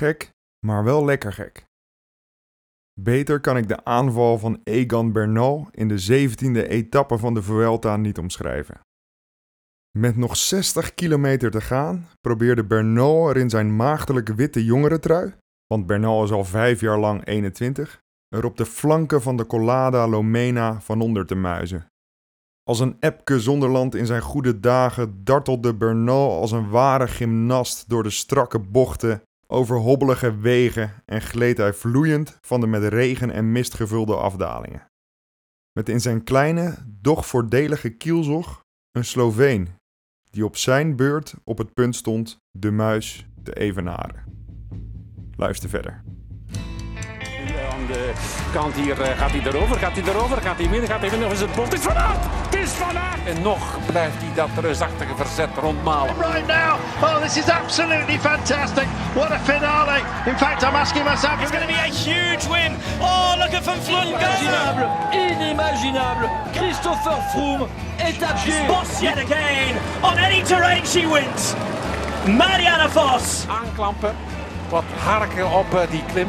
gek, maar wel lekker gek. Beter kan ik de aanval van Egan Bernal in de 17e etappe van de Vuelta niet omschrijven. Met nog 60 kilometer te gaan probeerde Bernal er in zijn maagdelijke witte jongerentrui, want Bernal is al vijf jaar lang 21, er op de flanken van de Collada Lomena van onder te muizen. Als een Epke Zonderland in zijn goede dagen dartelde Bernal als een ware gymnast door de strakke bochten, over hobbelige wegen en gleed hij vloeiend van de met regen en mist gevulde afdalingen. Met in zijn kleine, doch voordelige kielzog een Sloveen, die op zijn beurt op het punt stond de muis te evenaren. Luister verder de kant hier uh, gaat hij erover, gaat hij erover, gaat hij midden, gaat hij midden, of is het bot? Het is Van Aert! Het is Van Aert! En nog blijft hij dat reusachtige verzet rondmalen. Right now, oh this is absolutely fantastic. What a finale. In fact, I'm asking myself... It's going to be a huge win. Oh, look at Van Vleuten. Inimaginable, inimaginable. Christopher Froome est à pied. Boss yet again. On any terrain she wins. Marianne Vos. Aanklampen, wat harken op uh, die klim.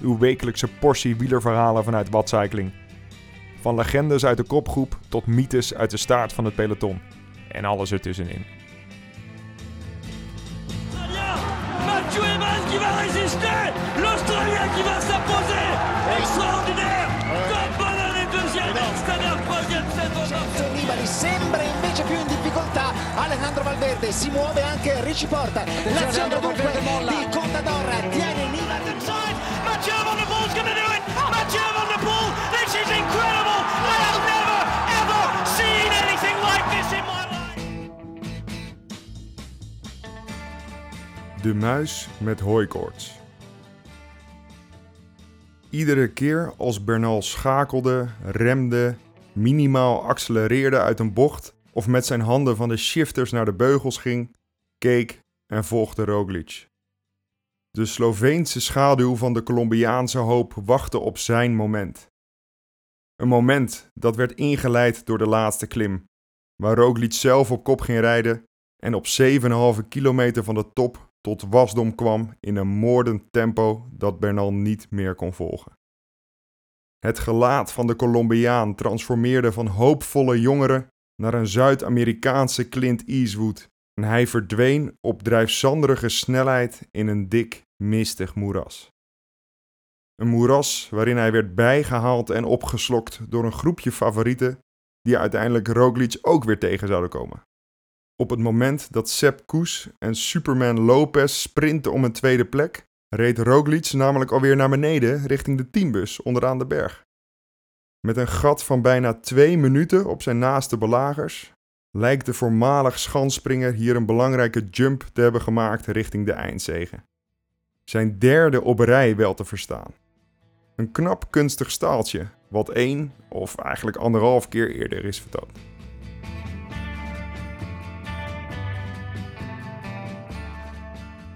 uw wekelijkse portie wielerverhalen vanuit Watcycling. Van legendes uit de kopgroep tot mythes uit de staart van het peloton. En alles ertussenin. Mathieu in Alejandro Valverde si muove Porta l'azione dunque Nibali Mathieu van der Poel's going to do it! Mathieu van der Poel! This is incredible! I have never, ever seen anything like this in my life! De muis met hooikoorts. Iedere keer als Bernal schakelde, remde, minimaal accelereerde uit een bocht of met zijn handen van de shifters naar de beugels ging, keek en volgde Roglic. De Sloveense schaduw van de Colombiaanse hoop wachtte op zijn moment. Een moment dat werd ingeleid door de laatste klim, waar Roglic zelf op kop ging rijden en op 7,5 kilometer van de top tot wasdom kwam in een moordend tempo dat Bernal niet meer kon volgen. Het gelaat van de Colombiaan transformeerde van hoopvolle jongeren naar een Zuid-Amerikaanse Clint Eastwood en hij verdween op drijfzanderige snelheid in een dik, mistig moeras. Een moeras waarin hij werd bijgehaald en opgeslokt door een groepje favorieten die uiteindelijk Roglic ook weer tegen zouden komen. Op het moment dat Sepp Koes en Superman Lopez sprinten om een tweede plek, reed Roglic namelijk alweer naar beneden richting de teambus onderaan de berg. Met een gat van bijna twee minuten op zijn naaste belagers lijkt de voormalig schansspringer hier een belangrijke jump te hebben gemaakt richting de eindzege. Zijn derde op rij wel te verstaan. Een knap kunstig staaltje, wat één of eigenlijk anderhalf keer eerder is vertoond.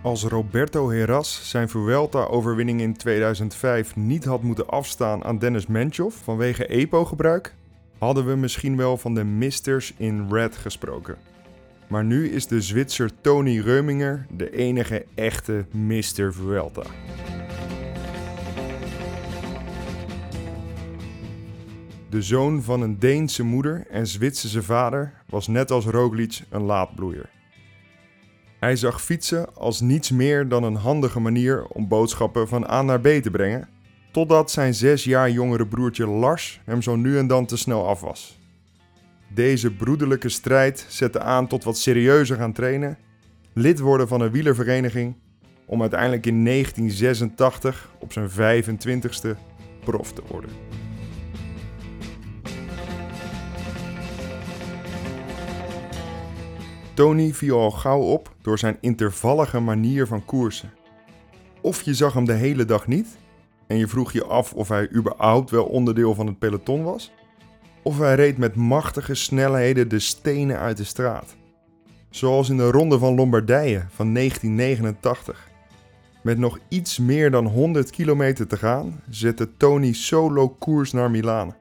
Als Roberto Heras zijn Vuelta-overwinning in 2005 niet had moeten afstaan aan Dennis Menchoff vanwege EPO-gebruik, hadden we misschien wel van de Misters in Red gesproken. Maar nu is de Zwitser Tony Reuminger de enige echte Mr. Vuelta. De zoon van een Deense moeder en Zwitserse vader was net als Roglic een laadbloeier. Hij zag fietsen als niets meer dan een handige manier om boodschappen van A naar B te brengen, totdat zijn zes jaar jongere broertje Lars hem zo nu en dan te snel af was. Deze broederlijke strijd zette aan tot wat serieuzer gaan trainen, lid worden van een wielervereniging, om uiteindelijk in 1986 op zijn 25ste prof te worden. Tony viel al gauw op door zijn intervallige manier van koersen. Of je zag hem de hele dag niet en je vroeg je af of hij überhaupt wel onderdeel van het peloton was. Of hij reed met machtige snelheden de stenen uit de straat. Zoals in de Ronde van Lombardije van 1989. Met nog iets meer dan 100 kilometer te gaan zette Tony solo koers naar Milaan.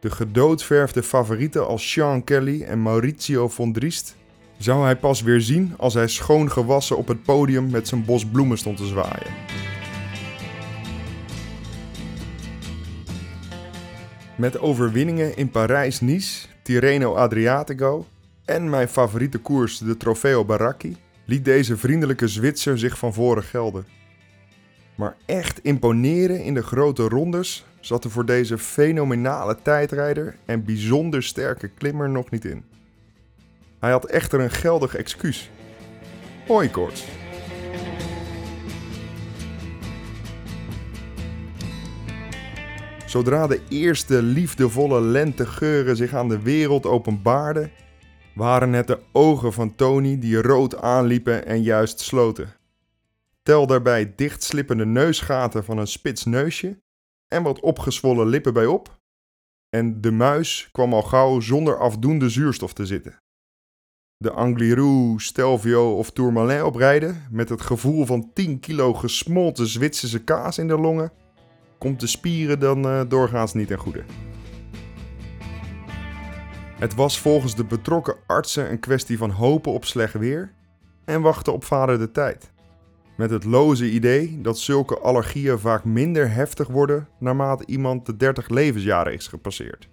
De gedoodverfde favorieten als Sean Kelly en Maurizio von Driest zou hij pas weer zien als hij schoon gewassen op het podium met zijn bos bloemen stond te zwaaien. Met overwinningen in Parijs-Nice, Tirreno Adriatico en mijn favoriete koers, de Trofeo Baracchi, liet deze vriendelijke Zwitser zich van voren gelden. Maar echt imponeren in de grote rondes zat er voor deze fenomenale tijdrijder en bijzonder sterke klimmer nog niet in. Hij had echter een geldig excuus. Hooikoorts. Zodra de eerste liefdevolle lentegeuren zich aan de wereld openbaarden, waren het de ogen van Tony die rood aanliepen en juist sloten. Tel daarbij dichtslippende neusgaten van een spits neusje en wat opgezwollen lippen bij op. En de muis kwam al gauw zonder afdoende zuurstof te zitten. De Angliru, Stelvio of Tourmalet oprijden met het gevoel van 10 kilo gesmolten Zwitserse kaas in de longen, komt de spieren dan uh, doorgaans niet ten goede. Het was volgens de betrokken artsen een kwestie van hopen op slecht weer en wachten op vader de tijd. Met het loze idee dat zulke allergieën vaak minder heftig worden naarmate iemand de 30 levensjaren is gepasseerd.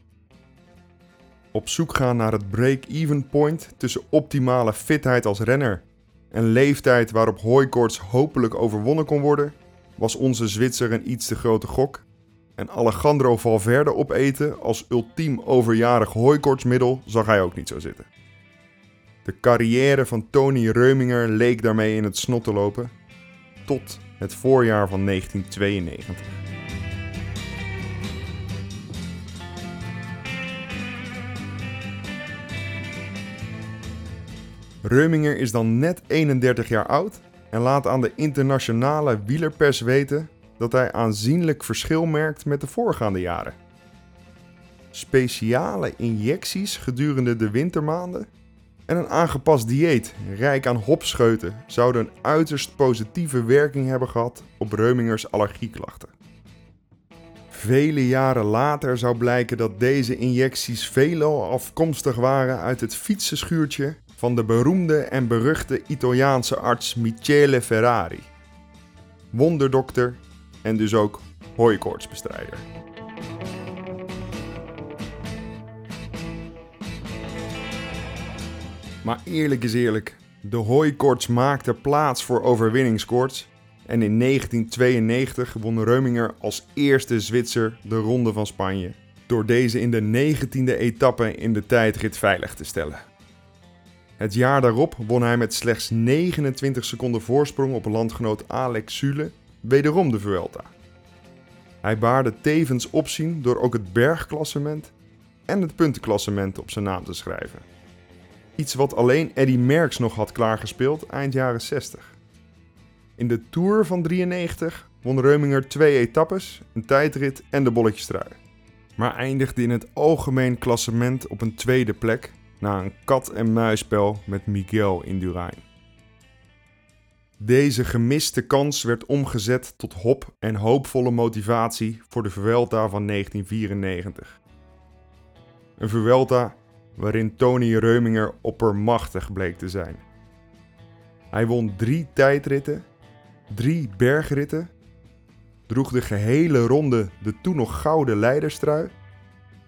Op zoek gaan naar het break-even point tussen optimale fitheid als renner en leeftijd waarop hooikoorts hopelijk overwonnen kon worden, was onze Zwitser een iets te grote gok. En Alejandro Valverde opeten als ultiem overjarig hooikoortsmiddel zag hij ook niet zo zitten. De carrière van Tony Reuminger leek daarmee in het snot te lopen tot het voorjaar van 1992. Reuminger is dan net 31 jaar oud en laat aan de internationale wielerpers weten dat hij aanzienlijk verschil merkt met de voorgaande jaren. Speciale injecties gedurende de wintermaanden en een aangepast dieet, rijk aan hopscheuten, zouden een uiterst positieve werking hebben gehad op Reumingers allergieklachten. Vele jaren later zou blijken dat deze injecties veelal afkomstig waren uit het fietsenschuurtje van de beroemde en beruchte Italiaanse arts Michele Ferrari. Wonderdokter en dus ook hooikoortsbestrijder. Maar eerlijk is eerlijk, de hooikoorts maakte plaats voor overwinningskoorts. En in 1992 won Reuminger als eerste Zwitser de Ronde van Spanje. Door deze in de 19e etappe in de tijdrit veilig te stellen. Het jaar daarop won hij met slechts 29 seconden voorsprong op landgenoot Alex Sule wederom de Vuelta. Hij baarde tevens opzien door ook het bergklassement en het puntenklassement op zijn naam te schrijven. Iets wat alleen Eddy Merckx nog had klaargespeeld eind jaren 60. In de Tour van 93 won Reuminger twee etappes, een tijdrit en de bolletjestrui. Maar eindigde in het algemeen klassement op een tweede plek na een kat-en-muisspel met Miguel Indurain. Deze gemiste kans werd omgezet tot hop en hoopvolle motivatie voor de Vuelta van 1994. Een Vuelta waarin Tony Reuminger oppermachtig bleek te zijn. Hij won drie tijdritten, drie bergritten, droeg de gehele ronde de toen nog gouden leiderstrui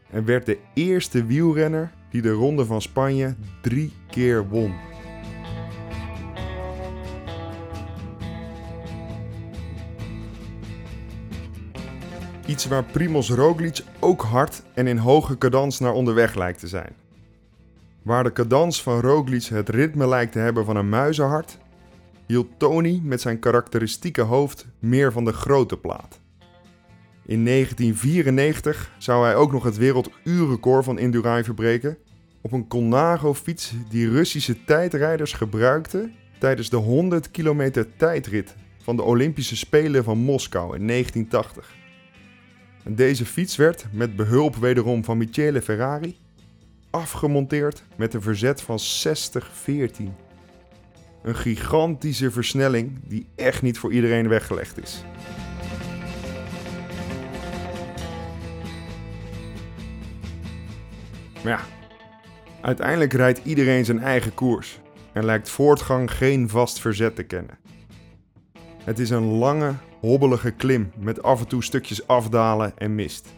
en werd de eerste wielrenner die de Ronde van Spanje drie keer won. Iets waar Primoz Roglic ook hard en in hoge cadans naar onderweg lijkt te zijn. Waar de cadans van Roglic het ritme lijkt te hebben van een muizenhart, hield Tony met zijn karakteristieke hoofd meer van de grote plaat. In 1994 zou hij ook nog het werelduurrecord van Indurain verbreken op een Colnago-fiets die Russische tijdrijders gebruikten tijdens de 100 kilometer tijdrit van de Olympische Spelen van Moskou in 1980. En deze fiets werd, met behulp wederom van Michele Ferrari, afgemonteerd met een verzet van 60-14. Een gigantische versnelling die echt niet voor iedereen weggelegd is. Maar ja, uiteindelijk rijdt iedereen zijn eigen koers en lijkt voortgang geen vast verzet te kennen. Het is een lange, hobbelige klim met af en toe stukjes afdalen en mist.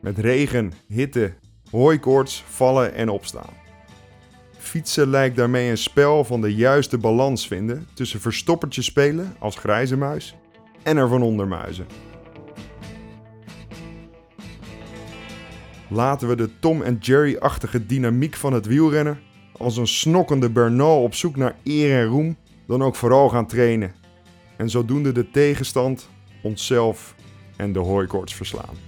Met regen, hitte, hooikoorts, vallen en opstaan. Fietsen lijkt daarmee een spel van de juiste balans vinden tussen verstoppertje spelen als grijze muis en er van ondermuizen. Laten we de Tom en Jerry-achtige dynamiek van het wielrennen als een snokkende Bernal op zoek naar eer en roem dan ook vooral gaan trainen. En zodoende de tegenstand, onszelf en de hooikoorts verslaan.